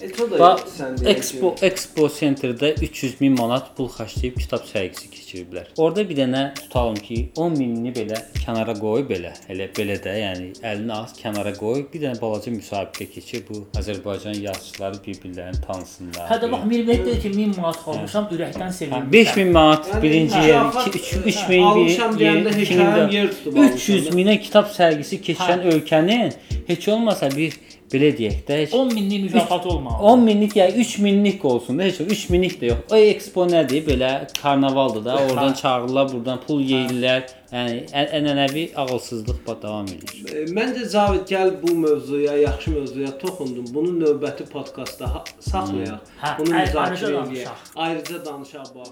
O da deyən Expo Expo Centerdə 300 min manat pul xərcləyib kitab sərgisi keçiriblər. Orada bir dənə tutalım ki, 10 minini belə kənara qoy belə, elə belə də, yəni əlini az kənara qoy, bir dənə balaca müsabiqə keçir bu Azərbaycan yazıçıları bir-birlərini tanısınlar. Hə də bax Mirmət dedi ki, 1000 manat almışam, ürəkdən sevindim. 5000 manat Yəni, birinci hə, yer, mükafat, 2 hə, 3000 almışam deyəndə hekayəm yer tutub 300 almışam. minə kitab sərgisi keçirən ölkənin heç olmasa bir belə deyək də heç 10 minlik mükafat olmalı. 10 minlik ya 3 minlik olsun da heç 3 minlik də yox. O ekspo nədir? Belə karnavaldır da. Oradan çağırırlar, buradan pul yeyirlər. Yəni ən- ənənəvi ağılsızlıq davam edir. E, Məncə Cavid gəl bu mövzuya, yaxşı mövzuya toxundun. Bunu növbəti podkastda ha- saxlayaq. Hə, Bunu ayrıca müzakirə edək. danışaq. Ayrıca danışaq bax.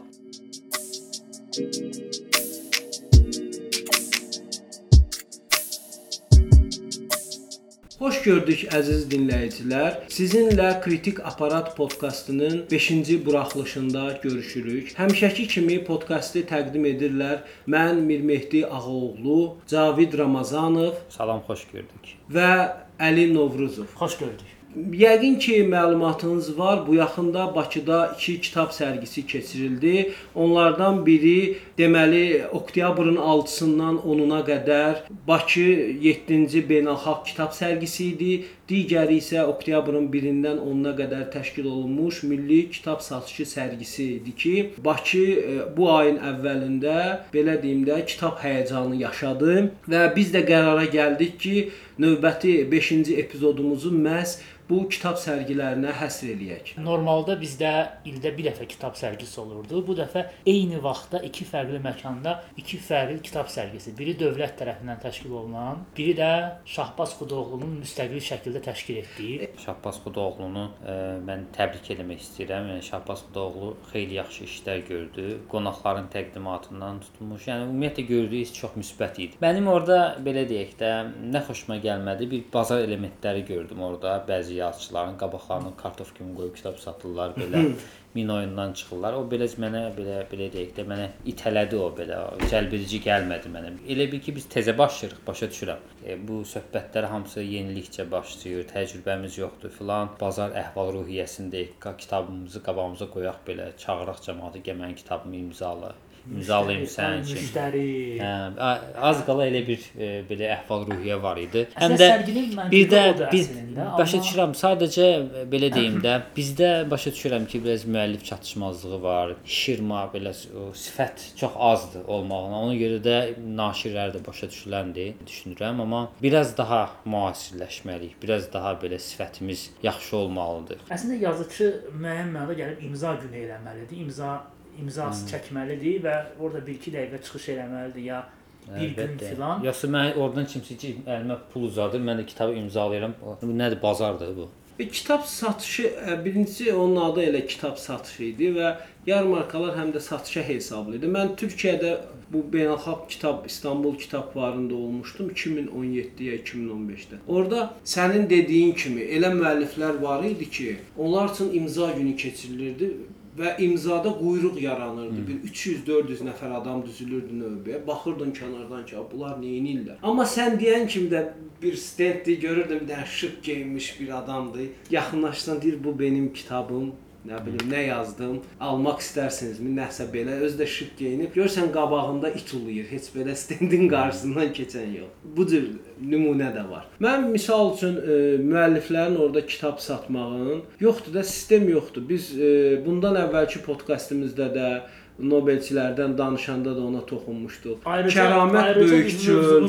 Xoş gördük əziz dinləyicilər. Sizinlə Kritik Aparat podkastının 5-ci buraxılışında görüşürük. Həmişəki kimi podkastı təqdim edirlər mən Mirmehdi Ağaoğlu, Cavid Ramazanov Salam, xoş gördük. və Əli Novruzov. Xoş gördük. Yəqin ki, məlumatınız var. Bu yaxında Bakıda 2 kitab sərgisi keçirildi. Onlardan biri deməli oktyabrın 6-sından 10-una qədər Bakı 7-ci beynəlxalq kitab sərgisi idi. Digəri isə oktyabrın 1-dən 10-una qədər təşkil olunmuş Milli Kitab Satışı sərgisi idi ki, Bakı e, bu ayın əvvəlində belə deyim də kitab həyəcanı yaşadı və biz də qərara gəldik ki, növbəti 5-ci epizodumuzu məhz bu kitab sərgilərinə həsr eləyək. Normalda bizdə ildə bir dəfə kitab sərgisi olurdu. Bu dəfə eyni vaxtda iki fərqli məkanda iki fərqli kitab sərgisi. Biri dövlət tərəfindən təşkil olunan, biri də Şahbaz Xudoğlunun müstəqil şəkildə təşkil etdiyi. Şahbaz Xudoğlunu ə, mən təbrik etmək istəyirəm. Yəni Şahbaz Xudoğlu xeyli yaxşı işlər gördü. Qonaqların təqdimatından tutmuş. Yəni ümumiyyətlə gördüyü iş çox müsbət idi. Mənim orada belə deyək də, nə xoşuma gəlmədi, bir bazar elementləri gördüm orada. Bəzi yazıçıların qabaqlarına kartof kimi qoyub kitab satırlar belə. min oyundan çıxırlar. O belə mənə belə belə deyək də mənə itələdi o belə. Cəlbedici gəlmədi mənə. Elə bil ki biz təzə başlayırıq, başa düşürəm. E, bu söhbətlər hamısı yenilikcə başlayır. Təcrübəmiz yoxdur filan. Bazar əhval-ruhiyyəsindəyik. Qa- Kitabımızı qabağımıza qoyaq belə, çağıraq cəmaatı gəl mənim kitabımı imzala. İmzalayım sənin üçün. Müştəri. Hə, az qala elə bir e, belə əhval-ruhiyyə var idi. Həm də bir də biz başa düşürəm, sadəcə e, belə deyim də, bizdə başa düşürəm ki, biraz müəllif çatışmazlığı var. Şirma belə o sifət çox azdır olmağına. Ona görə də naşirlər də başa düşüləndir düşünürəm, amma biraz daha müasirləşməliyik. Biraz daha belə sifətimiz yaxşı olmalıdır. Əslində yazıçı müəyyən mənada gəlib imza günü eləməlidir. İmza imzası Hmm. çəkməlidir və orada 1-2 dəqiqə çıxış eləməlidir ya bir gün Əlbəttə. filan. Yoxsa mən oradan kimsə ki, əlimə pul uzadır, mən də kitabı imzalayıram. Bu nədir, bazardır bu. E, kitab satışı e, birincisi onun adı elə kitab satışı idi və yarmarkalar həm də satışa hesablı idi. Mən Türkiyədə bu beynəlxalq kitab İstanbul kitab fuarında olmuşdum 2017-yə 2015-də. Orada sənin dediyin kimi elə müəlliflər var idi ki, onlar üçün imza günü keçirilirdi və imzada quyruq yaranırdı. Bir 300-400 nəfər adam düzülürdü növbəyə. Baxırdın kənardan ki, bunlar nə edirlər? Amma sən deyən kimi də bir stenddi görürdüm bir dənə şık geyinmiş bir adamdı. Yaxınlaşsan deyir bu benim kitabım. Nə bilim nə yazdım. Almaq istərsinizmi? Nəsə belə özü də şık geyinib. Görsən qabağında it uluyur. Heç belə stendin qarşısından keçən yox. Bu cür nümunə də var. Mən misal üçün e, müəlliflərin orada kitab satmağının yoxdur da sistem yoxdur. Biz e, bundan əvvəlki podkastımızda da Nobelçilərdən danışanda da ona toxunmuşduq. Ayrıca Kəramət ayrıca Böyükçül.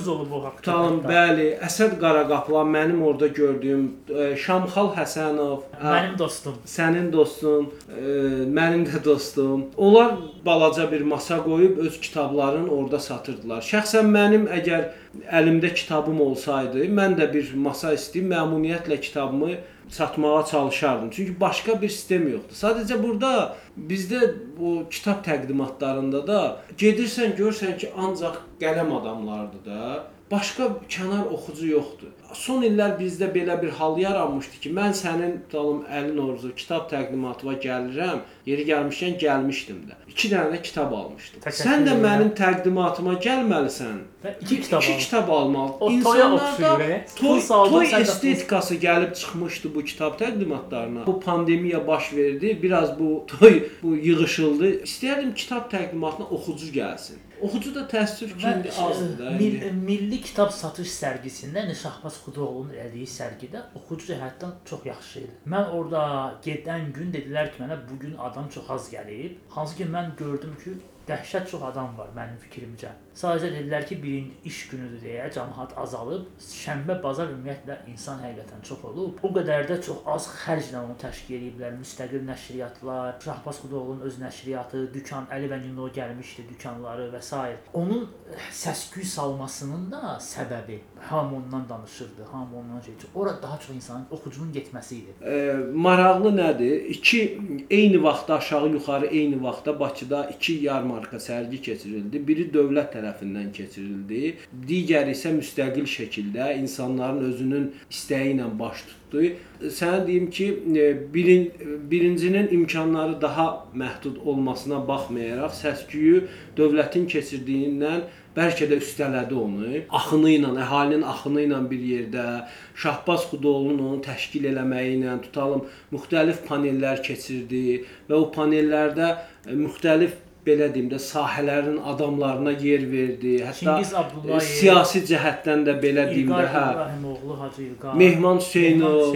Tutalım, bəli, Əsəd Qaraqaplan mənim orada gördüyüm e, Şamxal Həsənov, Mənim dostum. sənin dostun, e, mənim də dostum. Onlar balaca bir masa qoyub öz kitablarını orada satırdılar. Şəxsən mənim əgər əlimdə kitabım olsaydı, mən də bir masa istəyib məmnuniyyətlə kitabımı satmağa çalışardım. Çünki başqa bir sistem yoxdur. Sadəcə burada bizdə o kitab təqdimatlarında da gedirsən görsən ki, ancaq qələm adamlardır da. başqa kənar oxucu yoxdur. Son illər bizdə belə bir hal yaranmışdı ki, mən sənin dalım 50 Novruzda kitab təqdimatıma gəlirəm. Yeri gəlmişkən gəlmişdim də. 2 dənə də kitab almışdım. Təşəkkür Sən də mənim təqdimatıma gəlməlisən. Və iki kitab İki kitab almalı. İnsanlarda e? toy, toy estetikası gəlib çıxmışdı bu kitab təqdimatlarına. Bu pandemiya baş verdi. Biraz bu toy bu yığışıldı. İstəyərdim kitab təqdimatına oxucu gəlsin. Oxucu da təəssüf ki, indi azdır da. Mil. Milli Kitab Satış sərgisində Şahbaz Xudoğlu'nun elədiyi sərgidə oxucu cəhətdən çox yaxşı idi. Mən orada gedən gün dedilər ki, mənə bu gün adam çox az gəlib. Hansı ki mən gördüm ki, dəhşət çox adam var mənim fikrimcə. Sadəcə dedilər ki, birinci iş günüdür deyə cəmaət azalıb. Şənbə, bazar ümumiyyətlə insan həqiqətən çox olub. O qədər də çox az xərclə onu təşkil ediblər. Müstəqil nəşriyyatlar, Şahbaz Xudoğlu'nun öz nəşriyyatı, dükan Əli və Nino gəlmişdi, dükanları və s. Onun səs-küy salmasının da səbəbi hamı ondan danışırdı, hamı ondan şey. Ora daha çox insanın oxucunun getməsi idi. E, maraqlı nədir? İki eyni vaxtda aşağı yuxarı eyni vaxtda Bakıda iki yarmarka sərgi keçirildi. Biri dövlət tərəfindən keçirildi, digəri isə müstəqil şəkildə insanların özünün istəyi ilə baş tutdu. Sənə deyim ki, e, birin, birincinin imkanları daha məhdud olmasına baxmayaraq səs-küyü dövlətin keçirdiyindən bəlkə də üstələdi onu. Axını ilə, əhalinin axını ilə bir yerdə Şahbaz Xudoğlu'nun onu təşkil eləməyi ilə tutalım müxtəlif panellər keçirdi və o panellərdə e, müxtəlif belə deyim də sahələrin adamlarına yer verdi. Hətta e, siyasi cəhətdən də belə deyim İlqar də, hə. İbrahimoğlu, Hacı İlqar, Mehman Hüseynov,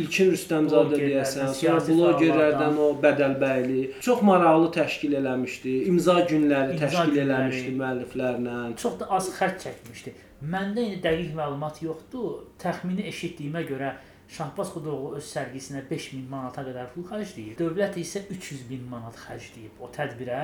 İlkin Rüstəmzadə deyəsən, sonra blogerlərdən o Bədəlbəyli çox maraqlı təşkil eləmişdi. İmza günləri İmza təşkil günləri. eləmişdi müəlliflərlə. çox da az xərc çəkmişdi. Məndə indi dəqiq məlumat yoxdur. Təxmini eşitdiyimə görə Şahbaz Xudoğlu öz sərgisinə 5000 manata qədər pul xərcləyib. Dövlət isə 300 min manat xərcləyib o tədbirə.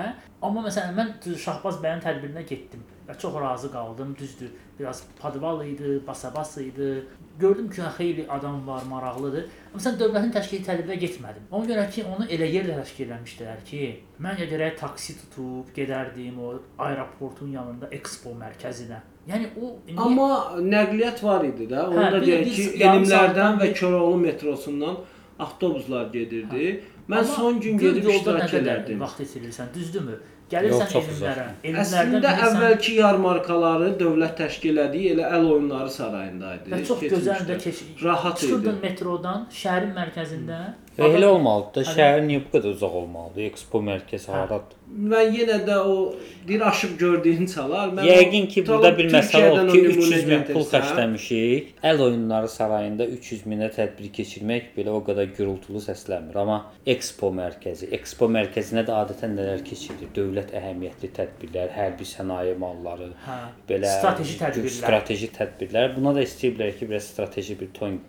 Amma məsələn mən Şahbaz bəyin tədbirinə getdim və çox razı qaldım. Düzdür, biraz padval idi, basa-bas idi. Gördüm ki, xeyli adam var, maraqlıdır. Amma sən dövlətin təşkil etdiyi tədbirə getmədim. Ona görə ki, onu elə yerdə təşkil etmişdilər ki, mən ya gərək taksi tutub gedərdim o aeroportun yanında Expo mərkəzinə. Yəni o niyə- Amma nəqliyyat var idi də. Onu Hə, da deyək ki, saatdan və Koroğlu metrosundan avtobuslar gedirdi. Mən Amma son gün gedib iştirak nə qədər edirdim. Vaxt itirirsən, düzdürmü? Gəlirsən Yox, elmlərə. Bilirsən əvvəlki yarmarkaları dövlət təşkil etdiyi elə əl oyunları sarayında idi. və çox gözəl də keç. Rahat Çıxırdın idi. metrodan, şəhərin mərkəzində. Və elə adam- olmalıdır da, şəhər niyə bu qədər uzaq olmalıdır? Expo mərkəzi haradır? Mən yenə də o bir aşıb gördüyün çalar. Mən Yəqin ki, burada bir məsələ Türkiyədən o ki, o nümunə 300 min pul xərcləmişik. Əl oyunları sarayında 300 minə tədbir keçirmək belə o qədər gürultulu səslənmir. Amma Expo mərkəzi, Expo mərkəzinə də adətən nələr keçirilir? Dövlət əhəmiyyətli tədbirlər, hərbi sənaye malları, Hə. belə strateji tədbirlər. strateji tədbirlər. Buna da istəyiblər ki, biraz strateji bir ton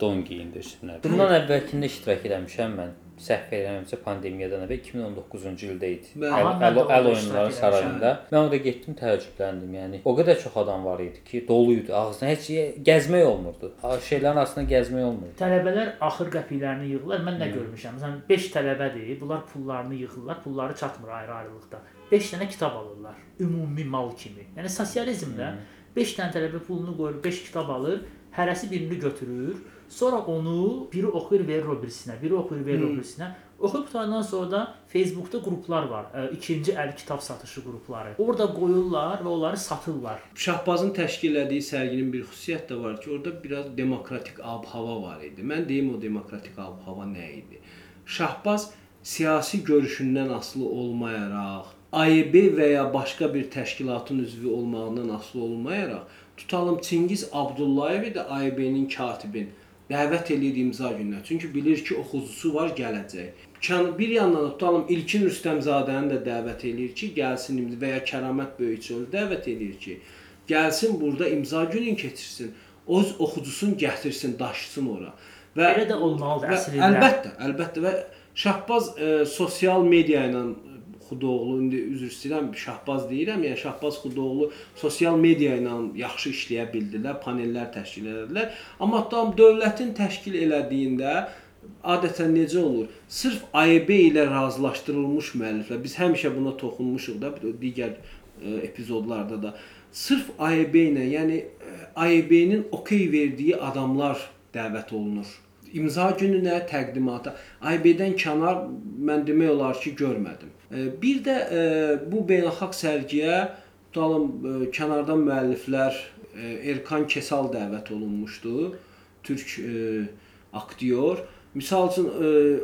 don geyindirsinlər. Bundan əvvəlkində iştirak etmişəm mən. Səhv eləmirəmsə pandemiyadan əvvəl 2019-cu ildə idi. Əl, əl, əl oyunları eləmişəm. sarayında. Mən orada getdim, təəccübləndim. Yəni o qədər çox adam var idi ki, doluydu. Ağzına heç gəzmək olmurdu. Şeylərin arasında gəzmək olmurdu. Tələbələr axır qəpiklərini yığırlar. Mən Hmm. nə görmüşəm? Məsələn 5 tələbədir. Bunlar pullarını yığırlar. Pulları çatmır ayrı-ayrılıqda. 5 dənə kitab alırlar. Ümumi mal kimi. Yəni sosializmdə Hmm. 5 dənə tələbə pulunu qoyur, 5 kitab alır, hərəsi birini götürür. Sonra onu biri oxuyur, verir o birisinə, biri oxuyur, verir o Hmm. birisinə. Oxuyub qutandan sonra da Facebookda qruplar var. ə, İkinci əl kitab satışı qrupları. Orada qoyurlar və onları satırlar. Şahbazın təşkil etdiyi sərginin bir xüsusiyyəti də var ki, orada biraz demokratik ab-hava var idi. Mən deyim o demokratik ab-hava nə idi? Şahbaz siyasi görüşündən asılı olmayaraq, AİB və ya başqa bir təşkilatın üzvü olmağından asılı olmayaraq, tutalım Çingiz Abdullayevi də AİB-nin katibin dəvət eləyir imza gününə. Çünki bilir ki, oxucusu var, gələcək. Bir yandan da tutalım İlkin Rüstəmzadəni də dəvət eləyir ki, gəlsin və ya Kəramət Böyükçölü dəvət eləyir ki, gəlsin burada imza günün keçirsin. Öz oxucusunu gətirsin, daşısın ora. Və Belə də olmalıdır əslində. Əlbəttə, əlbəttə və Şahbaz e, sosial media ilə Xudoğlu indi üzr istəyirəm, Şahbaz deyirəm, yəni Şahbaz Xudoğlu sosial media ilə yaxşı işləyə bildilər, panellər təşkil etdilər. Amma tam dövlətin təşkil elədiyində adətən necə olur? Sırf AEB ilə razılaşdırılmış müəlliflər. Biz həmişə buna toxunmuşuq da, digər e, epizodlarda da. sırf AEB ilə, yəni e, AEB-nin okey verdiyi adamlar dəvət olunur. İmza gününə, təqdimata. AEB-dən kənar mən demək olar ki, görmədim. E, Bir də e, bu beynəlxalq sərgiyə tutalım e, kənardan müəlliflər Erkan Kesal dəvət olunmuşdu. Türk aktyor. Misal üçün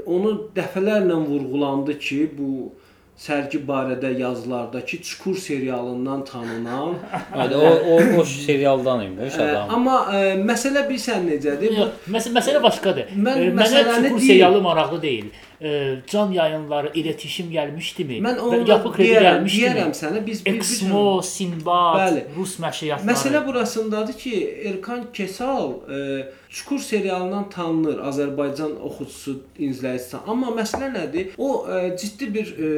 onu dəfələrlə vurğulandı ki, bu sərgi barədə yazılardakı Çukur serialından tanınan Hadi o o o serialdan imiş adam. Amma ə, məsələ bilirsən necədir? Yox, məs məsələ başqadır. Mən Mən Mənə çukur deyim. serialı maraqlı deyil. E, can yayınları, iletişim gəlmişdimi? mən onu yapı kredi deyərəm, gəlmişdimi? deyərəm sənə biz bir Exmo, Sinbad, Bəli. Rus məşriyyatları. Məsələ burasındadır ki, Erkan Kesal ə, Çukur serialından tanınır Azərbaycan oxucusu, izləyicisi. Amma məsələ nədir? O ə, ciddi bir ə,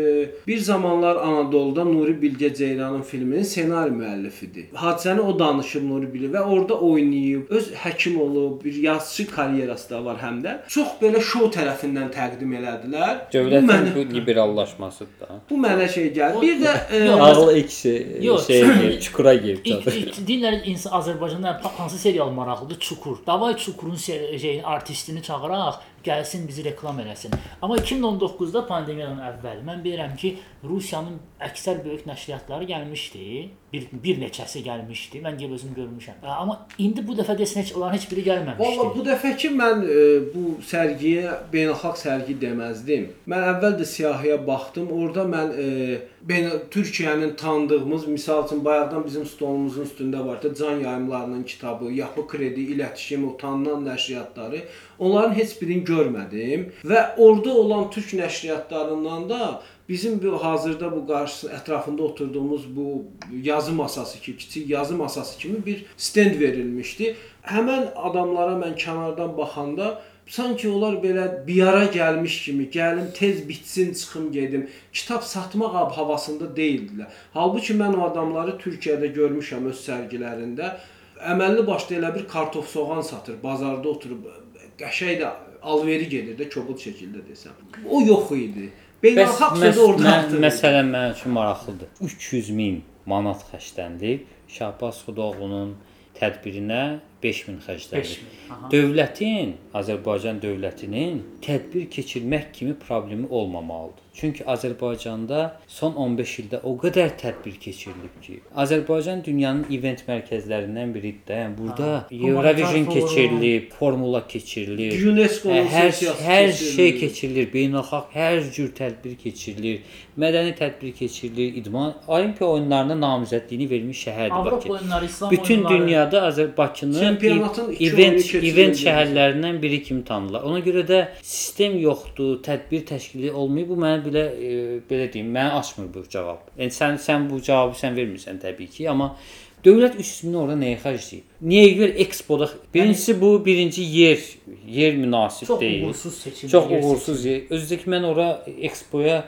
bir zamanlar Anadoluda Nuri Bilge Ceylanın filminin ssenari müəllifidir. Hadisəni o danışıb Nuri Bilge və orada oynayıb, öz həkim olub, bir yazıçı karyerası da var həm də. Çox belə şou tərəfindən təqdim elədilər. Bu Dövlətin mənə- bu liberallaşmasıdır da. Bu mənə şey gəlir. Bir də e, Yox, Ağıl eksi Yox, şey çukura girib ilk dinlər insan Azərbaycanda hansı serial maraqlıdır? Çukur. Davay Çukurun şeyin artistini çağıraq, gəlsin bizi reklam eləsin. Amma 2019-da pandemiyadan əvvəl mən bilirəm ki, Rusiyanın əksər böyük nəşriyyatları gəlmişdi. Bir bir neçəsi gəlmişdi. Mən gəlib özüm görmüşəm. Amma indi bu dəfə desən heç onların heç biri gəlməmişdi. Valla bu dəfəki mən e, bu sərgiyə beynəlxalq sərgi deməzdim. Mən əvvəl də siyahıya baxdım. Orada mən e, beyn Türkiyənin tanıdığımız, misal üçün bayaqdan bizim stolumuzun üstündə var da Can Yayımlarının kitabı, Yapı Kredi, İletişim, o tanınan nəşriyyatları. Onların heç birini görmədim və orada olan türk nəşriyyatlarından da bizim bu hazırda bu qarşı ətrafında oturduğumuz bu yazı masası ki, kiçik yazı masası kimi bir stend verilmişdi. Həmən adamlara mən kənardan baxanda sanki onlar belə bir ara gəlmiş kimi, gəlim tez bitsin, çıxım gedim. Kitab satmaq ab havasında deyildilər. Halbuki mən o adamları Türkiyədə görmüşəm öz sərgilərində. Əməlli başda elə bir kartof soğan satır, bazarda oturub qəşəng də alveri gedir də kobud şəkildə desəm. O yox idi. Beynəlxalq sözü orada mən, artırıldı. məsələ mənim üçün maraqlıdır. 300 min manat xərclənilib Şahbaz Xudoğlunun tədbirinə 5000 xərclənilib. 5000, aha. Dövlətin, Azərbaycan dövlətinin tədbir keçirmək kimi problemi olmamalıdır. Çünki Azərbaycanda son 15 ildə o qədər tədbir keçirilib ki, Azərbaycan dünyanın event mərkəzlərindən biridir də. Yəni burada Ha, Eurovision keçirilir, formula keçirilir. UNESCO-nun Hər sessiyası hər keçirilir. şey keçirilir, beynəlxalq hər cür tədbir keçirilir. Mədəni tədbir keçirilir, idman Olimpiya oyunlarına namizədliyini vermiş şəhərdir Avropa Bakı. oyunları, İslam Bütün oyunları. dünyada Azərbaycanı Çempionatın event event şəhərlərindən biri kimi tanınırlar. Ona görə də sistem yoxdur, tədbir təşkili olmayıb. Bu mənə belə e, belə deyim, məni açmır bu cavab. Yəni sən sən bu cavabı sən vermirsən təbii ki, amma Dövlət 300 min orada nəyə xərcləyib? Niyə görə Expo-da? Birincisi bu birinci yer, yer münasib çox deyil. uğursuz seçim. Çox uğursuz yer. Özdə ki mən ora Expo-ya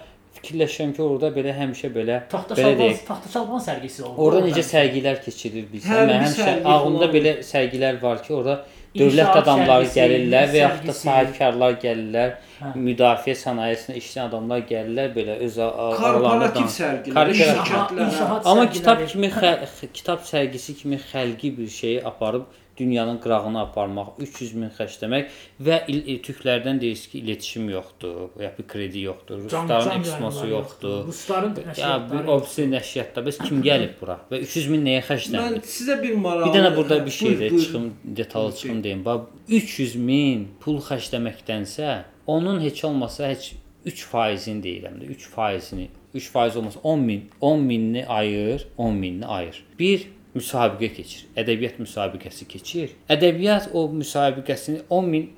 fikirləşirəm ki, orada belə həmişə belə Taxta belə şalban, taxta şalban sərgisi oldu. Orada necə sərgilər keçirilir bilsən? Hər Mən həmişə ağlımda falan. belə sərgilər var ki, orada dövlət İnşaat adamları sərgisi, gəlirlər və yaxud da sahibkarlar gəlirlər, Hə. müdafiə sənayesində işləyən adamlar gəlirlər belə öz aralarında sərgilər, şirkətlər. Amma kitab kimi xə- kitab sərgisi kimi xəlqi bir şeyi aparıb dünyanın qırağına aparmaq, 300 min xərcləmək və il, il, türklərdən deyirsiniz ki, iletişim yoxdur, ya bir kredi yoxdur, rusların yayınları yoxdur. Rusların Ya nəşriyyatları bir ofisi nəşriyyatda bəs kim gəlib bura və 300 min nəyə Mən xərclənir? sizə bir maraqlı Bir dənə burada bir şey də çıxım, detallı çıxım deyim. Bax 300 min pul xərcləməkdənsə, onun heç olmasa heç 3%-ni deyirəm də, 3%-ni, 3% olmasa 10 min, 10 minini ayır, 10 minini ayır. Bir müsabiqə keçir. Ədəbiyyat müsabiqəsi keçir. Ədəbiyyat o müsabiqəsini 10 min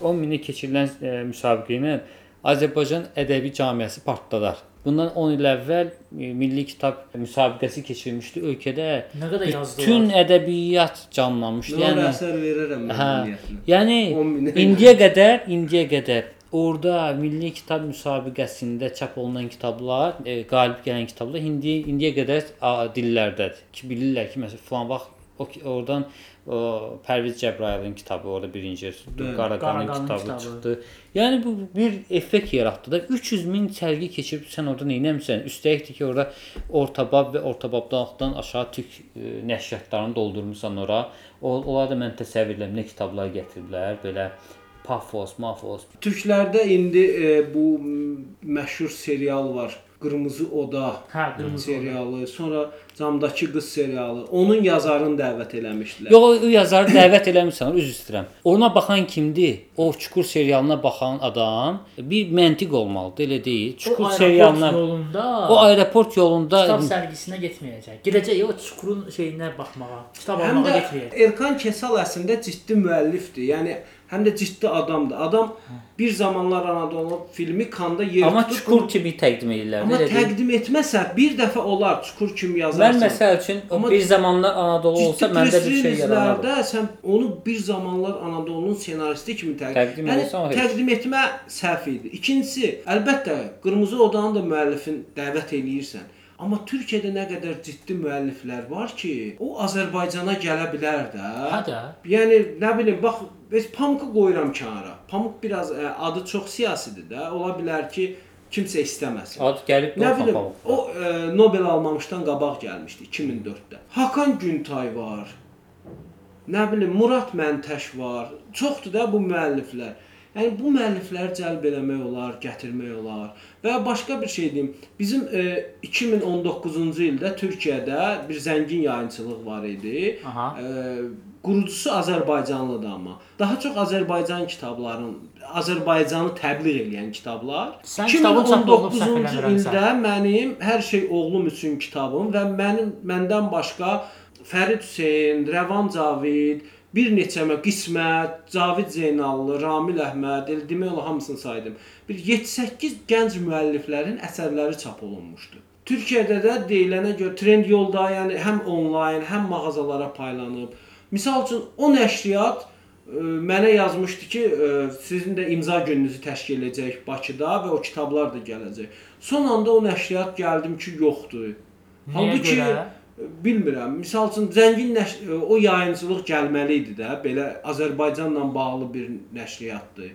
10 minə keçirilən e, müsabiqə ilə Azərbaycan ədəbi cəmiyyəsi partladar. Bundan 10 il əvvəl e, Milli Kitab müsabiqəsi keçirilmişdi ölkədə. Nə qədər yazdılar? Bütün ədəbiyyat canlanmışdı. Yəni əsər verərəm mən hə. ümumiyyətlə. Yəni 10 min. indiyə qədər, indiyə qədər orada Milli Kitab müsabiqəsində çap olunan kitablar, e, qalib gələn kitablar indi indiyə qədər dillərdədir. Ki bilirlər ki, məsələn filan vaxt o oradan o Pərviz Cəbrayılın kitabı orada birinci Bəli, Qaraqanın kitabı, kitabı. çıxdı. Yəni bu bir effekt yaratdı da 300 min sərgi keçirib sən orada nə etmisən? Üstəlik ki, orada ortabab və ortababdan aşağı türk e, nəşriyyatlarını doldurmusan ora. O onlar da mən təsəvvür edirəm nə kitablar gətiriblər, belə pafos, mafos. Türklərdə indi e, bu məşhur serial var. Qırmızı Oda Hə, qırmızı serialı, sonra Camdakı qız serialı. Onun yazarını dəvət eləmişdilər. Yox, o yazarı dəvət eləmirsən, üzr istəyirəm. Ona baxan kimdir? O Çukur serialına baxan adam bir məntiq olmalıdır, elə deyil. Çukur serialına yolunda o aeroport yolunda kitab sərgisinə getməyəcək. Gedəcək o çukurun şeyinə baxmağa, kitab almağa getməyəcək. Erkan Kesal əslində ciddi müəllifdir. Yəni həm də ciddi adamdır. Adam bir zamanlar Anadolu filmi Kanda yer amma tutub, Çukur kimi təqdim edirlər. Amma Elə təqdim etməsə bir dəfə olar Çukur kimi Mən yazarsan. məsəl üçün Amma bir zamanlar Anadolu olsa Ciddi məndə bir şey yaranardı. press-releaselərdə sən onu bir zamanlar Anadolunun ssenaristi kimi təqdim, Təqdim yəni, etsən o heç. təqdim etmə səhv idi. İkincisi, əlbəttə Qırmızı Odanın da müəllifin dəvət eləyirsən. Amma Türkiyədə nə qədər ciddi müəlliflər var ki, o Azərbaycana gələ bilər də. Hə də. Yəni nə bilim, bax, biz Pamuku qoyuram kənara. Pamuk biraz ə, adı çox siyasidir də. Ola bilər ki, kimsə istəməsin. Ad gəlib Nə bilim, papalı. o e, Nobel almamışdan qabaq gəlmişdi 2004-də. Hakan Güntay var. Nə bilim, Murad Məntəş var. Çoxdur da bu müəlliflər. Yəni bu müəllifləri cəlb eləmək olar, gətirmək olar. Və başqa bir şey deyim. Bizim e, 2019-cu ildə Türkiyədə bir zəngin yayımçılıq var idi. Aha. E, qurucusu Azərbaycanlıdır amma. Daha çox Azərbaycan kitablarının Azərbaycanı təbliğ edən kitablar. Sən kitabın çap olunub səhv 2019-cu eləmirəmsə. ildə mənim Hər şey oğlum üçün kitabım və mənim məndən başqa Fərid Hüseyn, Rəvan Cavid, bir neçə mə Qismət, Cavid Zeynallı, Ramil Əhməd, elə demək olar hamısını saydım. Bir 7-8 gənc müəlliflərin əsərləri çap olunmuşdu. Türkiyədə də deyilənə görə trend yolda, yəni həm onlayn, həm mağazalara paylanıb. Misal üçün o nəşriyyat ə, mənə yazmışdı ki, ə, sizin də imza gününüzü təşkil edəcək Bakıda və o kitablar da gələcək. Son anda o nəşriyyat gəldim ki, yoxdur. Niyə görə? Bilmirəm. Misal üçün zəngin nəş o yayımçılıq gəlməli idi də, belə Azərbaycanla bağlı bir nəşriyyatdır.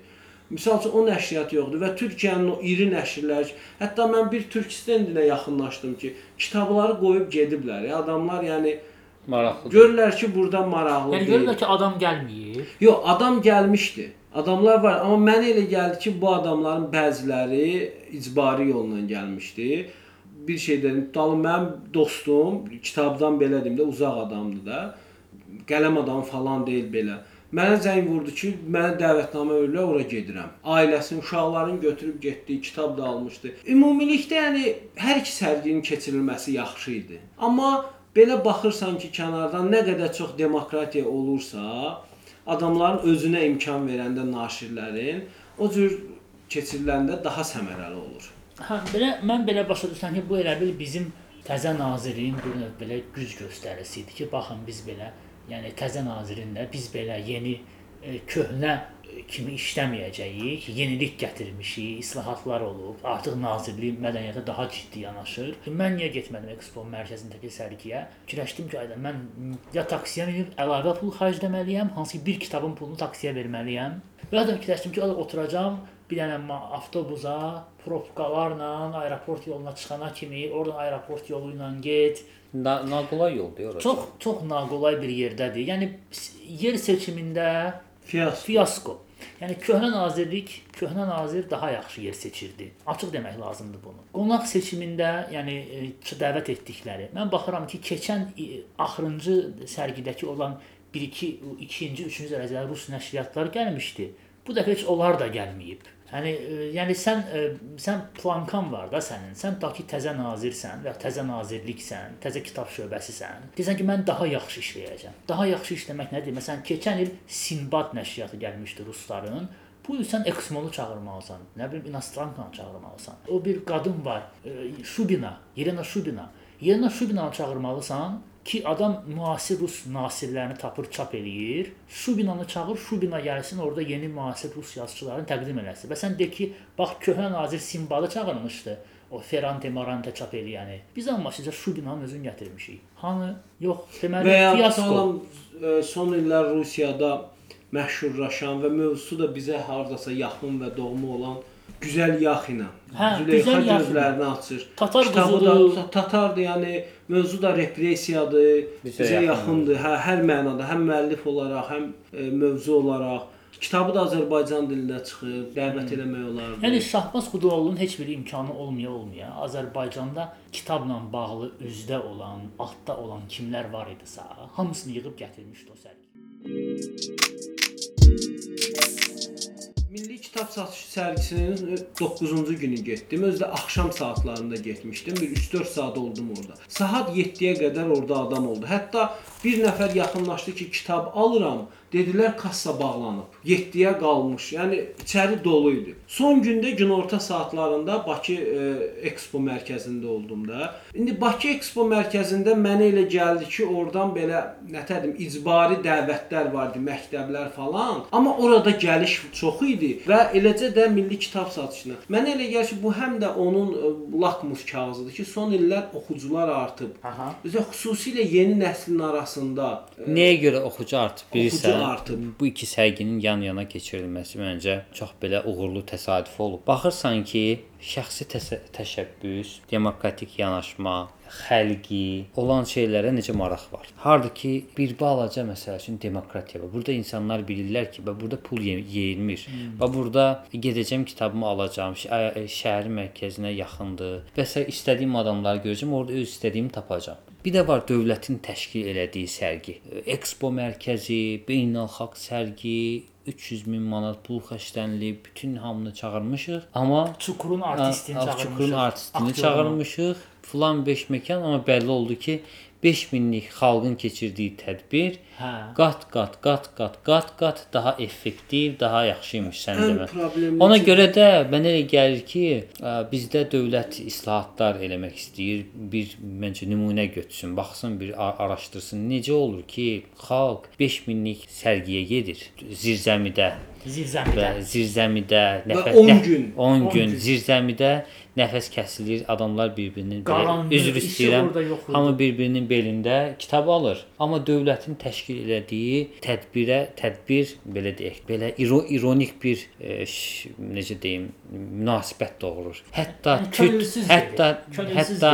Misal üçün o nəşriyyat yoxdur və Türkiyənin o iri nəşrlər, hətta mən bir Türkistendinə yaxınlaşdım ki, kitabları qoyub gediblər. Ya adamlar yəni Maraqlı. görürlər ki, burada maraqlı Yəni görürlər ki, adam gəlmir. Yox, adam gəlmişdi. Adamlar var, amma mənə elə gəldi ki, bu adamların bəziləri icbari yolla gəlmişdi. Bir şey dedim, dalım mənim dostum, kitabdan belə deyim də uzaq adamdır da. Qələm adamı falan deyil belə. Mənə zəng vurdu ki, mənə dəvətnamə verirlər, ora gedirəm. Ailəsini, uşaqlarını götürüb getdi, kitab da almışdı. Ümumilikdə yəni hər iki sərginin keçirilməsi yaxşı idi. Amma belə baxırsan ki, kənardan nə qədər çox demokratiya olursa, adamların özünə imkan verəndə naşirlərin o cür keçiriləndə daha səmərəli olur. Hə, belə mən belə başa düşürəm ki, bu elə bil bizim təzə nazirin bir növ belə güc göstərisi idi ki, baxın biz belə, yəni təzə nazirin də biz belə yeni e, köhnə e, kimi işləməyəcəyik, yenilik gətirmişik, islahatlar olub, artıq nazirlik mədəniyyətə daha ciddi yanaşır. Mən niyə getmədim Expo mərkəzindəki sərgiyə? Fikirləşdim ki, ayda mən ya taksiyə minib əlavə pul xərcləməliyəm, hansı bir kitabın pulunu taksiyə verməliyəm. Və ya da fikirləşdim ki, orada oturacağam, bir dənə ma- avtobusa, probkalarla aeroport yoluna çıxana kimi, oradan aeroport yolu ilə get. Na naqolay yoldur orası. Çox çox naqolay bir yerdədir. Yəni yer seçimində Fiyas. fiasko. Yəni köhnə nazirlik, köhnə nazir daha yaxşı yer seçirdi. Açıq demək lazımdır bunu. Qonaq seçimində, yəni e, dəvət etdikləri. Mən baxıram ki, keçən e, axırıncı sərgidəki olan 1-2 ikinci, üçüncü dərəcəli rus nəşriyyatlar gəlmişdi. Bu dəfə heç onlar da gəlməyib. Yəni e, yəni sən e, sən plankan var da sənin. Sən da ki təzə nazirsən və ya təzə nazirliksən, təzə kitab şöbəsisən. Desən ki mən daha yaxşı işləyəcəm. Daha yaxşı işləmək nədir? Məsələn, keçən il Sinbad nəşriyyatı gəlmişdi rusların. Bu il sən Exmolu çağırmalısan. Nə bilim İnastrankanı çağırmalısan. O bir qadın var, e, Şubina, Yelena Şubina. Yelena Şubinanı çağırmalısan ki adam müasir rus nasirlərini tapır, çap eləyir. Şubinanı çağır, Şubina gəlsin, orada yeni müasir rus yazıçılarını təqdim eləsin. Və sən de ki, bax köhnə nazir Simbalı çağırmışdı. o Ferrante Marante çap eləyəni. Biz amma sizə Şubinanın özünü gətirmişik. Hanı? Yox, deməli fiasko. salam e, son illər Rusiyada məşhurlaşan və mövzusu da bizə hardasa yaxın və doğma olan Güzel Yaxina. Hə, Züleyxa gözlərini açır. Tatar Kitabı qızıdır. da Tatardır, yəni mövzu da repressiyadır, Bizə bizə yaxındır. yaxındır. Hə, hər mənada, həm müəllif olaraq, həm e, mövzu olaraq. Kitabı da Azərbaycan dilində çıxıb, dəvət eləmək olardı. Hmm. Yəni Şahbaz Xudoğlu'nun heç bir imkanı olmaya olmaya Azərbaycanda kitabla bağlı üzdə olan, altda olan kimlər var idisə, hamısını yığıb gətirmişdi o sərgi. Milli Kitab Satışı sərgisinin 9-cu günü getdim. Özü də axşam saatlarında getmişdim. Bir 3-4 saat oldum orada. Saat 7-yə qədər orada adam oldu. Hətta bir nəfər yaxınlaşdı ki, kitab alıram. Dedilər kassa bağlanıb. 7-yə qalmış. Yəni içəri dolu idi. Son gündə günorta saatlarında Bakı e, Expo mərkəzində oldum da. İndi Bakı Expo mərkəzində mənə elə gəldi ki, oradan belə nə tədim icbari dəvətlər vardı, məktəblər falan. Amma orada gəliş çox idi və eləcə də Milli Kitab Satışına. Mənə elə gəlir ki, bu həm də onun e, lakmus kağızıdır ki, son illər oxucular artıb. Aha. Özə xüsusilə yeni nəslin arasında e, Nəyə görə oxucu artıb bilirsən? Oxucu artıb. Bu iki sərginin yan-yana keçirilməsi məncə çox belə uğurlu təsadüf olub. Baxırsan ki, şəxsi təşəbbüs, demokratik yanaşma, xəlqi olan şeylərə necə maraq var. Harda ki, bir balaca məsəl üçün demokratiya var. Burada insanlar bilirlər ki, və burada pul ye- yeyilmir. Və burada gedəcəm kitabımı alacağam, şə- ə- şəhərin mərkəzinə yaxındır. Və sə istədiyim adamları görəcəm, orada öz istədiyimi tapacağam. Bir də var dövlətin təşkil elədiyi sərgi. Expo mərkəzi, beynəlxalq sərgi, 300 min manat pul xərclənilib, bütün hamını çağırmışıq. Amma Çukurun artistini Ağ- çağırmışıq. Ağçukurun artistini çağırmışıq. Filan 5 məkan, amma bəlli oldu ki, 5000lik xalqın keçirdiyi tədbir Hə. qat qat qat qat qat qat daha effektiv, daha yaxşı imiş sən ən demə. Ona görə də mənə elə gəlir ki, ə, bizdə dövlət islahatlar eləmək istəyir. Bir məncə nümunə götürsün, baxsın, bir a- araşdırsın. Necə olur ki, xalq 5000lik sərgiyə gedir zirzəmidə Zirzəmidə. və zirzəmidə nəfəs 10 nəf- gün, 10 10 gün zirzəmidə nəfəs kəsilir, adamlar bir-birinin üzr istəyirəm. Hamı bir-birinin belində kitab alır. Amma dövlətin təşkil elədiyi tədbirə, tədbir belə deyək, belə iro ironik bir e, ş, necə deyim, münasibət doğurur. Hətta Türk, könülsüz hətta. Könülsüz hətta.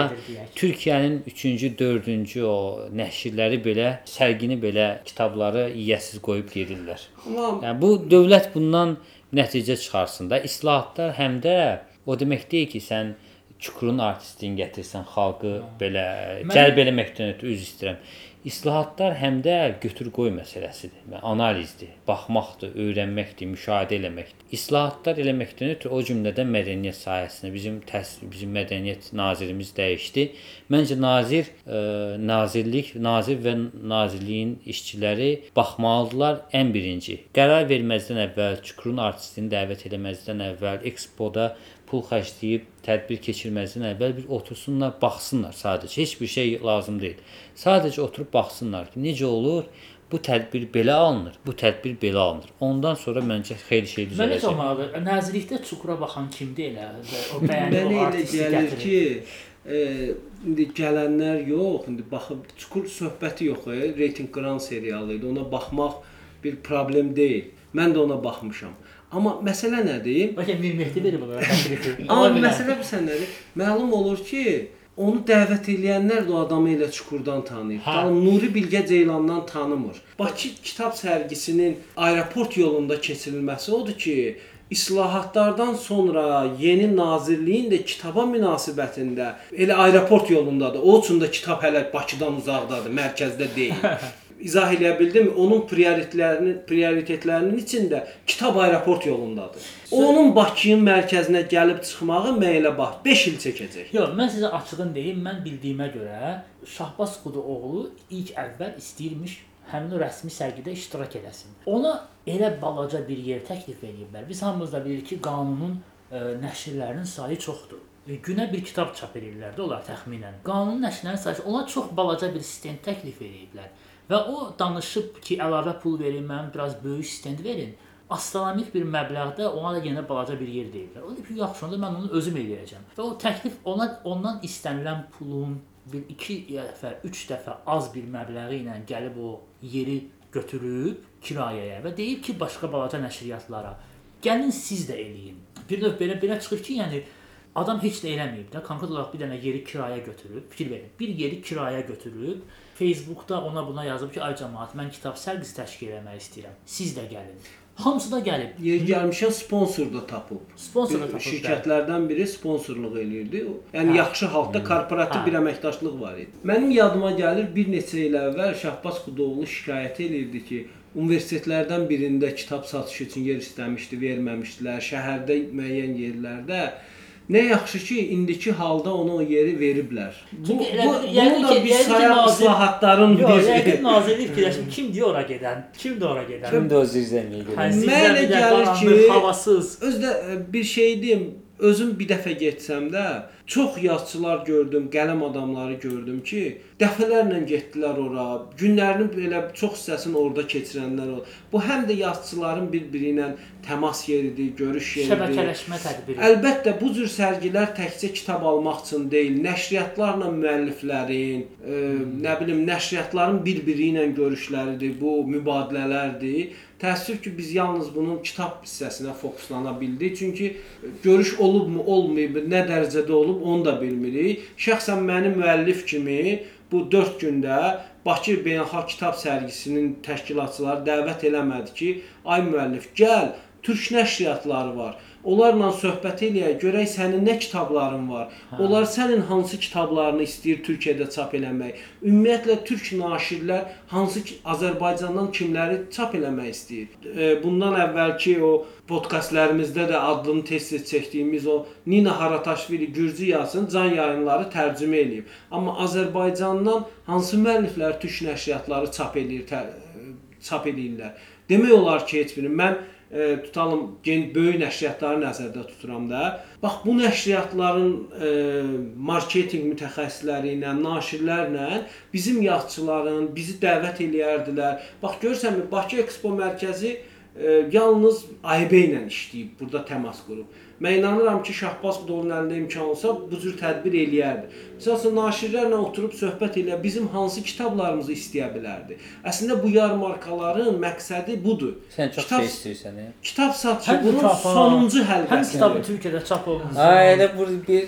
Türkiyənin 3-cü, 4-cü o nəşrləri belə sərgini belə kitabları yiyəsiz qoyub gedirlər. Amma Yəni bu dövlət bundan nəticə çıxarsın da. İslahatlar həm də o demək deyil ki, sən çukurun artistini gətirsən, xalqı belə Mən- cəlb eləməkdən ötürü üz istəyirəm. İslahatlar həm də götür-qoy məsələsidir. Yəni analizdir, baxmaqdır, öyrənməkdir, müşahidə eləməkdir. İslahatlar eləməkdən ötürü o cümlədən mədəniyyət sahəsində bizim təhsil, bizim mədəniyyət nazirimiz dəyişdi. Məncə nazir, ə, nazirlik, nazir və nazirliyin işçiləri baxmalıdılar ən birinci. Qərar verməzdən əvvəl, çukurun artistini dəvət eləməzdən əvvəl, ekspoda pul xərcləyib tədbir keçirməzdən əvvəl bir otursunlar, baxsınlar sadəcə. Heç bir şey lazım deyil. Sadəcə oturub baxsınlar ki, necə olur? Bu tədbir belə alınır, bu tədbir belə alınır. Ondan sonra məncə xeyli şey düzələcək. olmalıdır? Nəzirlikdə çukura baxan kimdir elə? O bəyənir Mənə o elə artisti gəlir gətirir. ki, e, indi gələnlər yox, indi baxıb çukur söhbəti yox, e, reytinq qıran serialı idi. Ona baxmaq bir problem deyil. Mən də ona baxmışam. Amma məsələ nədir? Bəlkə Mir Mehdi verib onlara təklifi. Amma məsələ bilirsən nədir? Məlum olur ki, onu dəvət edənlər də o adamı elə çukurdan tanıyır. Hə. Nuri Bilgə Ceylandan tanımır. Bakı kitab sərgisinin aeroport yolunda keçirilməsi odur ki, islahatlardan sonra yeni nazirliyin də kitaba münasibətində elə aeroport yolundadır. O üçün də kitab hələ Bakıdan uzaqdadır, mərkəzdə deyil. İzah eləyə bildimmi? Onun prioritetlərinin prioritetlərinin içində kitab aeroport yolundadır. Onun Bakının mərkəzinə gəlib çıxmağı mən elə bax 5 il çəkəcək. Yox, mən sizə açığın deyim, mən bildiyimə görə Şahbaz Xudoğlu ilk əvvəl istəyirmiş həmin o rəsmi sərgidə iştirak eləsin. Ona elə balaca bir yer təklif ediblər. Biz hamımız da bilirik ki, qanunun ə, nəşrlərinin sayı çoxdur. E, Günə bir kitab çap edirlər də onlar təxminən. Qanun nəşrlərinin sayı ona çox balaca bir stent təklif ediblər. Və o danışıb ki, əlavə pul verin, mənim biraz böyük stent verin. astronomik bir məbləğdə ona da yenə balaca bir yer deyirlər. O deyir ki, yaxşı, onda mən onu özüm eləyəcəm. Və o təklif ona ondan istənilən pulun bir 2 dəfə, 3 dəfə az bir məbləği ilə gəlib o yeri götürüb kirayəyə və deyib ki, başqa balaca nəşriyyatlara gəlin siz də eləyin. Bir növ belə belə çıxır ki, yəni adam heç nə eləməyib də, konkret olaraq bir dənə yeri kiraya götürüb, fikir verin. Bir yeri kiraya götürüb, Facebookda ona buna yazıb ki, ay cəmaət, mən kitab sərgisi təşkil etmək istəyirəm. Siz də gəlin. Hamısı da gəlib. Yer gəlmişən sponsor da tapıb. Sponsor da tapıb. Şirkətlərdən biri sponsorluq eləyirdi. Yəni Hə. yaxşı halda korporativ Hə. bir əməkdaşlıq var idi. Mənim yadıma gəlir bir neçə il əvvəl Şahbaz Xudoğlu şikayət eləyirdi ki, universitetlərdən birində kitab satışı üçün yer istəmişdi, verməmişdilər. Şəhərdə müəyyən yerlərdə Nə yaxşı ki, indiki halda ona o yeri veriblər. Bu, Çünki bu elə- bunu yəqin da ki- yəqin ki, sayaq islahatların Yox, bir yəqin nazirlik fikirləşir, kimdir ora gedən? Kimdir ora gedən? Kimdir o zirzəmiyə Hə, gedən? sizdə Mənə bir gəlir ki- havasız. Özdə e, bir şey deyim, özüm bir dəfə getsəm də çox yazıçılar gördüm, qələm adamları gördüm ki, dəfələrlə getdilər ora. Günlərinin belə çox hissəsini orada keçirənlər o. Bu həm də yazıçıların bir-biri ilə təmas yeridir, görüş yeridir. Şəbəkələşmə tədbiri. Əlbəttə bu cür sərgilər təkcə kitab almaq üçün deyil, nəşriyyatlarla müəlliflərin, e, nə bilim, nəşriyyatların bir-biri ilə görüşləridir, bu mübadilələrdir. Təəssüf ki, biz yalnız bunun kitab hissəsinə fokuslana bildik. Çünki görüş olubmu, olmayıb, nə dərəcədə olub, onu da bilmirik. Şəxsən mənim müəllif kimi bu 4 gündə Bakı Beynəlxalq Kitab Sərgisinin təşkilatçıları dəvət eləmədi ki, ay müəllif, gəl, türk nəşriyyatları var. Onlarla söhbət eləyək, görək sənin nə kitabların var. Onlar sənin hansı kitablarını istəyir Türkiyədə çap eləmək. Ümumiyyətlə türk naşirlər hansı ki, Azərbaycandan kimləri çap eləmək istəyir. E, Bundan əvvəlki o podkastlərimizdə də adını tez-tez çəkdiyimiz o Nina Harataşvili Gürcü yazın can yayınları tərcümə eləyib. Amma Azərbaycandan hansı müəlliflər türk nəşriyyatları çap eləyir, tə, çap eləyirlər. Demək olar ki, heç biri mən e, tutalım gen böyük nəşriyyatları nəzərdə tuturam da. Bax bu nəşriyyatların e, marketinq mütəxəssisləri ilə, naşirlərlə bizim yazıçıların bizi dəvət eləyərdilər. Bax görsənmi Bakı Ekspo mərkəzi e, yalnız AIB ilə işləyib, burada təmas qurub. Mən inanıram ki, Şahbaz Xudolun əlində imkan olsa bu cür tədbir eləyərdi. Məsələn, naşirlərlə oturub söhbət elə bizim hansı kitablarımızı istəyə bilərdi. Əslində bu yarmarkaların məqsədi budur. Sən çox Kitab- şey istəyirsən. hə? Kitab satışı Həm bunun mükafat, sonuncu Həm həlqəsidir. kitabı Türkiyədə çap olunsun. Ha, elə bu bir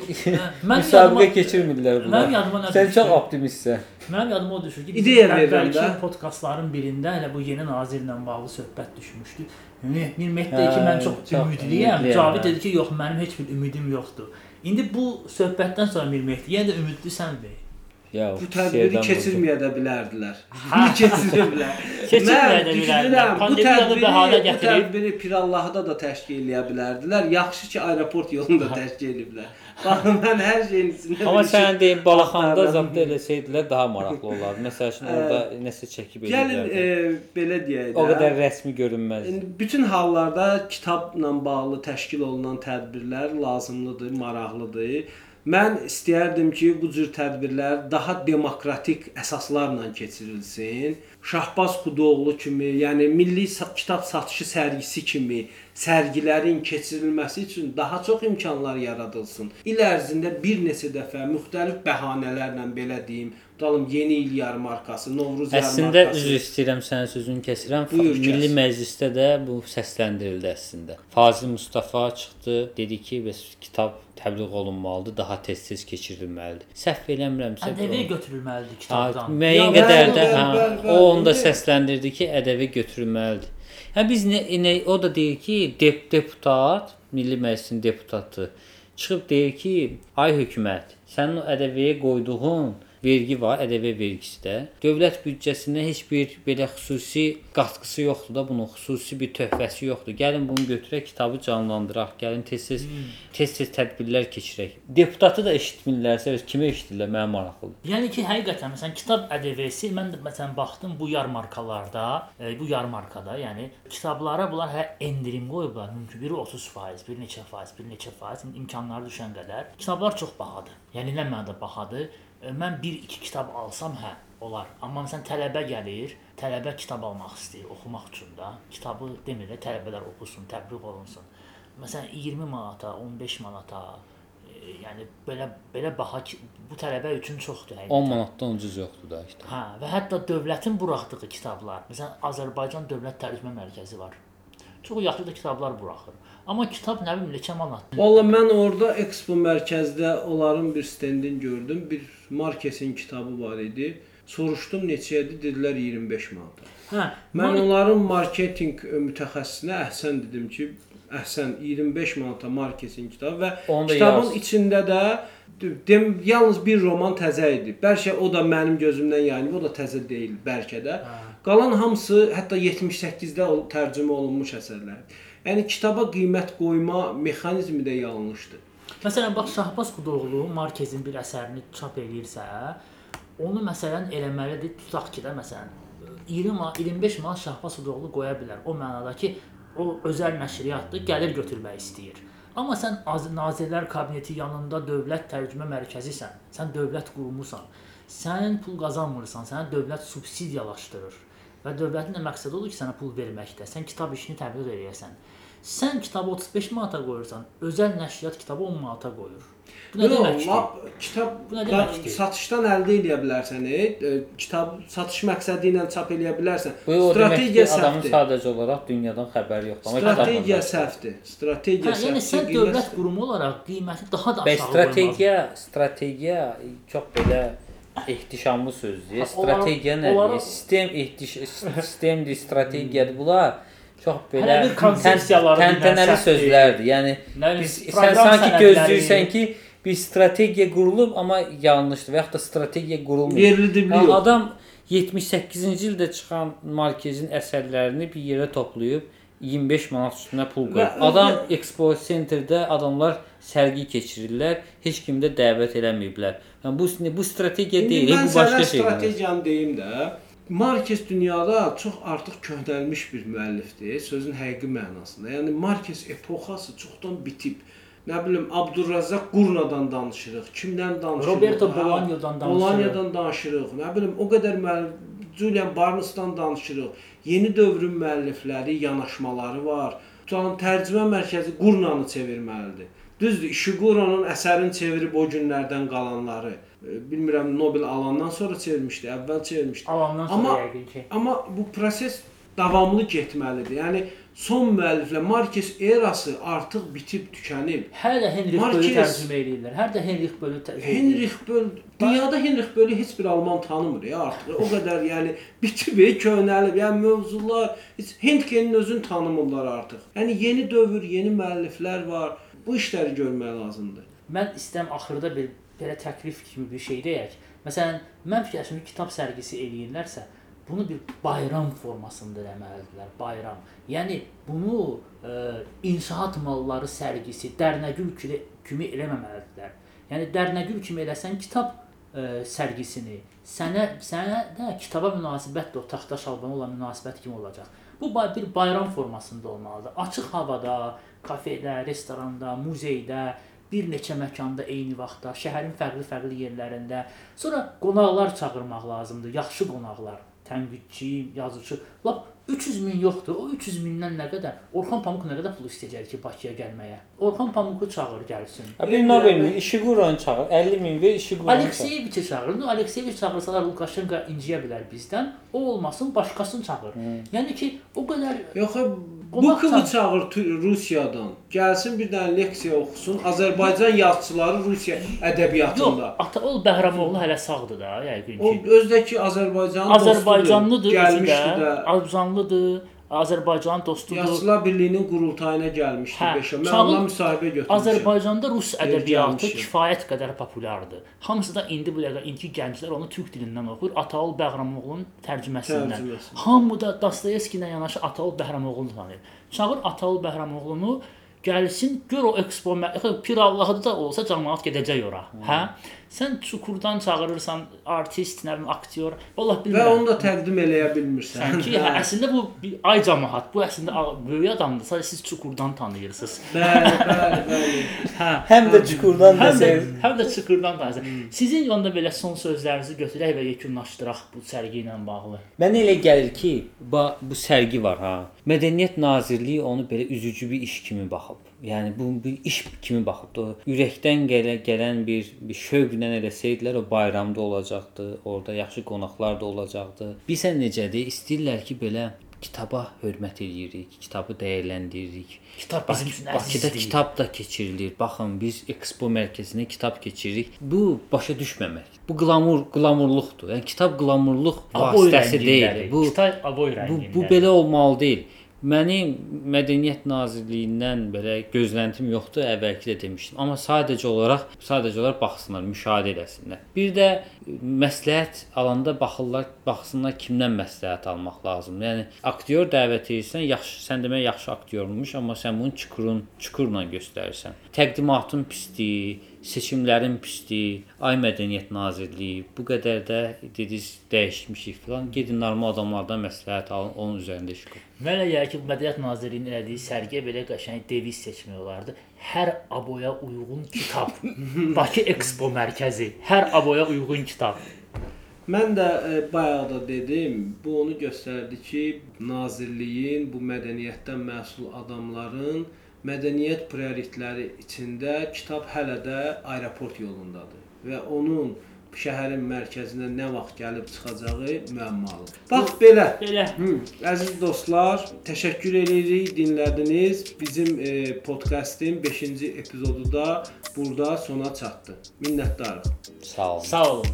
Mən müsabiqə keçirmirlər nə Sən çox optimistsən. Mənim yadıma o düşür ki, İdeya əvvəlki podkastların birində elə bu yeni nazirlə bağlı söhbət düşmüşdü. Mir Mehmet dedi ki, Hə, mən çox ümidliyəm. Cavid hə. dedi ki, yox, mənim heç bir ümidim yoxdur. İndi bu söhbətdən sonra Mir Mehdi yenə də ümidlisəndir. Ya Bu tədbiri keçirməyə də bilərdilər. Bunu keçiriblər. Keçirməyə də bilərdilər. Bu Pandemiyanı tədbiri, bəhanə bu gətirib tədbiri Pirallahda da təşkil eləyə bilərdilər. Yaxşı ki, aeroport yolunda təşkil ediblər. Baxın, mən hər şeyin içində Amma sən deyim balaxanda zəbt eləsəydilər daha maraqlı olardı. Məsəl üçün orada nəsə çəkib Gəlin e, belə deyək də. O qədər rəsmi görünməz. İndi bütün hallarda kitabla bağlı təşkil olunan tədbirlər lazımlıdır, maraqlıdır. Mən istəyərdim ki, bu cür tədbirlər daha demokratik əsaslarla keçirilsin. Şahbaz Xudoğlu kimi, yəni milli kitab satışı sərgisi kimi sərgilərin keçirilməsi üçün daha çox imkanlar yaradılsın. İl ərzində bir neçə dəfə müxtəlif bəhanələrlə belə deyim, tutalım yeni il yarmarkası, Novruz Əslində yarmarkası. üzr istəyirəm sənin sözünü kəsirəm. Buyur, kəs. Milli Məclisdə də bu səsləndirildi əslində. Fazil Mustafa çıxdı, dedi ki, bəs kitab təbliğ olunmalıdır, daha tez-tez keçirilməlidir. Səhv eləmirəmsə ƏDV bu- götürülməlidir Ha, kitabdan. müəyyən Ya, qədər də hə, o onda səsləndirdi ki, ədəbi götürülməlidir. Hə biz nə, nə o da deyir ki, dep deputat, Milli Məclisin deputatı çıxıb deyir ki, ay hökumət, sənin o ədəbiyyəyə qoyduğun vergi var, ƏDV vergisi də. Dövlət büdcəsinə heç bir belə xüsusi qatqısı yoxdur da, bunun xüsusi bir töhfəsi yoxdur. Gəlin bunu götürək, kitabı canlandıraq, gəlin tez-tez tez-tez tədbirlər keçirək. Deputatı da eşitmirlərsə, öz kimə eşidirlər? Mənim maraqlıdır. Yəni ki, həqiqətən məsələn kitab ƏDV-si mən də məsələn baxdım bu yarmarkalarda, e, bu yarmarkada, yəni kitablara bunlar hə endirim qoyublar. Mümkün biri 30%, bir neçə faiz, bir neçə faiz imkanları düşən qədər. Kitablar çox bahadır. Yəni nə mənada bahadır? Mən 1-2 kitab alsam, hə, olar. Amma məsələn tələbə gəlir, tələbə kitab almaq istəyir oxumaq üçün də. Kitabı demir də tələbələr oxusun, təbliğ olunsun. Məsələn 20 manata, 15 manata, e, yəni belə belə baha ki, bu tələbə üçün çoxdur həqiqətən. 10 manatdan ucuz yoxdur da kitab. Hə, və hətta dövlətin buraxdığı kitablar, məsələn Azərbaycan Dövlət Tərcümə Mərkəzi var. Çox yaxşı da kitablar buraxır. Amma kitab nə bilim neçə manat. Valla mən orada Expo mərkəzdə onların bir stendini gördüm. Bir Markesin kitabı var idi. Soruşdum neçə idi? Dedilər 25 manat. Hə, Mən onların marketinq mütəxəssisinə əhsən dedim ki, əhsən 25 manata Markesin kitabı və Onu da kitabın yaz. içində də dem yalnız bir roman təzə idi. Bəlkə o da mənim gözümdən yayınıb, o da təzə deyil bəlkə də. Qalan hamısı hətta 78-də o tərcümə olunmuş əsərlərdir. Yəni kitaba qiymət qoyma mexanizmi də yanlışdır. Məsələn, bax Şahbaz Xudoğlu Markezin bir əsərini çap eləyirsə, onu məsələn eləməlidir. Tutaq ki də məsələn 20 manat, 25 manat Şahbaz Xudoğlu qoya bilər. O mənada ki, o özəl nəşriyyatdır, gəlir götürmək istəyir. Amma sən Az- Nazirlər Kabineti yanında dövlət tərcümə mərkəzisən, sən dövlət qurumusan, sən pul qazanmırsan, səni dövlət subsidiyalaşdırır və dövlətin də məqsədi odur ki, sənə pul verməkdə. Sən kitab işini təbliğ eləyəsən. Sən kitabı 35 manata qoyursan, özəl nəşriyyat kitabı 10 manata qoyur. Bu nə deməkdir? lap kitab Bu nə deməkdir? satışdan əldə edə bilərsən, e, kitab satış məqsədi ilə çap eləyə bilərsən. Bu Strategiya adamın səhvdir. sadəcə olaraq dünyadan xəbəri yoxdur. Amma Strategiya səhvdir. Strategiya Hə, yəni səhvdir. sən qiymət- dövlət qurumu olaraq qiyməti daha da aşağı strategiya, strategiya çox belə ehtişamlı sözdür. Strategiya nədir? Sistem ehtiş sistemdir, strategiyadır. Bunlar çox belə təntənəli sözlərdir. Yəni Nə biz sən sanki gözləyirsən ki, bir strategiya qurulub, amma yanlışdır və yaxud da strategiya qurulmur. Yerli dibli Yəni adam 78-ci ildə çıxan Markezin əsərlərini bir yerə toplayıb 25 manat üstünə pul qoyub. Adam Expo Centerdə adamlar sərgi keçirirlər, heç kim də dəvət eləməyiblər. Yəni bu bu strategiya İndi deyil, mən bu başqa şeydir. strategiyanı deyim də. Marquez dünyada çox artıq köhnəlmiş bir müəllifdir, sözün həqiqi mənasında. Yəni Marquez epoxası çoxdan bitib. Nə bilim Abdurrazzaq Qurnadan danışırıq, kimdən danışırıq? Roberto Ha, Bolaño'dan danışırıq. Bolaño'dan danışırıq. Nə bilim o qədər müəllif Julian Barnes'dan danışırıq. Yeni dövrün müəllifləri, yanaşmaları var. Tutan tərcümə mərkəzi Qurnanı çevirməlidir. Düzdür, Ishiguro'nun əsərini çevirib o günlərdən qalanları. e, Bilmirəm Nobel alandan sonra çevirmişdi, əvvəl çevirmişdi. Alandan sonra Amma- yəqin ki. Amma bu proses davamlı getməlidir. Yəni son müəlliflə Marquez erası artıq bitib tükənib. Hər də Henrich Marquez- Bölü tərcümə eləyirlər. Hər də Henrich Bölü tərcümə. Henrich Böll dünyada Henrich Bölü heç bir alman tanımır ya artıq. O qədər yəni bitib, e, köhnəlib. Yəni mövzular heç Henkenin özünü tanımırlar artıq. Yəni yeni dövr, yeni müəlliflər var. Bu işləri görmək lazımdır. Mən istəyirəm axırda bir belə təklif kimi bir şey deyək. Məsələn, mən fikirləşirəm ki, kitab sərgisi eləyirlərsə, bunu bir bayram formasında eləməlidirlər, bayram. Yəni bunu e, inşaat malları sərgisi, Dərnəgül kimi eləməməlidirlər. Yəni Dərnəgül kimi eləsən kitab e, sərgisini, sənə sənə də kitaba münasibət də o taxta şalbana olan münasibət kimi olacaq. Bu bir bayram formasında olmalıdır. Açıq havada, kafedə, restoranda, muzeydə, bir neçə məkanda eyni vaxtda, şəhərin fərqli-fərqli yerlərində. Sonra qonaqlar çağırmaq lazımdır, yaxşı qonaqlar, tənqidçi, yazıcı. Lap 300 min yoxdur. O 300 mindən nə qədər? Orxan Pamuk nə qədər pul istəyəcək ki, Bakıya gəlməyə? Orxan Pamuku çağır gəlsin. Bir Nobel Ishiguro'nu çağır, 50 min ver çağır. Alekseyeviçi çağırır. No, Alekseyeviç çağırsalar Lukashenko inciyə bilər bizdən. O olmasın, başqasını çağır. Yəni ki, o qədər Yox, Bukovu çağır. Rusiyadan. Gəlsin bir dənə leksiya oxusun. Azərbaycan yazıçıları Rusiya yox, ədəbiyyatında. Ataol Bəhramoğlu hələ sağdır da, yəqin O ki. özdəki Azərbaycan Azərbaycanlıdır, özü də, də. Azərbaycanlıdır, Azərbaycan dostudur. Yazıçılar Birliyinin qurultayına gəlmişdi Hə, 5-ə. Mən ondan müsahibə götürmüşəm. Azərbaycanda rus ədəbiyyatı kifayət qədər populyardır. Hamısı da indi bu dəqiqə indiki gənclər onu türk dilindən oxuyur. Ataol Bəğramoğlunun tərcüməsindən. Tərcüməsi. Hamı da Dostoyevski ilə yanaşı Ataol Bəğramoğlunu tanıyır. Çağır Ataol Bəğramoğlunu gəlsin, gör o ekspo Pir Allahı da olsa cəmaət gedəcək ora. Hə? Sən çukurdan çağırırsan artist, nə bilim, aktyor, vallah Və bilmirəm. onu da təqdim eləyə bilmirsən. Sanki hə, əslində bu bir ay cəmaət, bu əslində böyük adamdır. Sadəcə siz çukurdan tanıyırsınız. Bəli, bəli, bəli. Hə. Həm də çukurdan də, desək, həm də çukurdan tanıyırsınız. Sizin onda belə son sözlərinizi götürək və yekunlaşdıraq bu sərgi ilə bağlı. Mənə elə gəlir ki, bu sərgi var ha. Mədəniyyət Nazirliyi onu belə üzücü bir iş kimi baxıb. Yəni bu bir iş kimi baxıb. O ürəkdən gələ, gələn bir bir şövqlə eləsəydilər o bayramda olacaqdı. Orda yaxşı qonaqlar da olacaqdı. Bilsən necədir? İstəyirlər ki, belə kitaba hörmət eləyirik, kitabı dəyərləndiririk. Kitab bizim üçün Bakıda kitab da keçirilir. Baxın, biz Expo mərkəzinə kitab keçiririk. Bu başa düşməmək. Bu qlamur, qlamurluqdur. Yəni kitab qlamurluq vasitəsi deyil. Bu kitab aboy bu, rəngində. bu belə olmalı deyil. Mənim Mədəniyyət Nazirliyindən belə gözləntim yoxdur, əvvəlki də demişdim. Amma sadəcə olaraq, sadəcə olaraq baxsınlar, müşahidə etsinlər. Bir də e, məsləhət alanda baxırlar, baxsınlar kimdən məsləhət almaq lazımdır. Yəni aktyor dəvət edirsən, yaxşı, sən demək yaxşı aktyormuş, amma sən bunu çukurun, çukurla göstərirsən. Təqdimatın pisliyi, seçimlərin pisliyi, ay mədəniyyət nazirliyi bu qədər də dediniz dəyişmişik filan. Gedin normal adamlardan məsləhət alın, onun üzərində iş görün. Mən elə ki, Mədəniyyət Nazirliyinin elədiyi sərgiyə belə qəşəng deviz seçmək olardı. Hər aboya uyğun kitab. Bakı Expo mərkəzi. Hər aboya uyğun kitab. Mən də e, bayaq da dedim, bu onu göstərdi ki, nazirliyin, bu mədəniyyətdən məsul adamların mədəniyyət prioritetləri içində kitab hələ də aeroport yolundadır və onun şəhərin mərkəzinə nə vaxt gəlib çıxacağı müəmmalıdır. Bax belə. Belə Hı, əziz dostlar, təşəkkür edirik dinlədiniz. Bizim e, podkastın 5-ci epizodu da burada sona çatdı. Minnətdarıq. Sağ olun. sağ olun.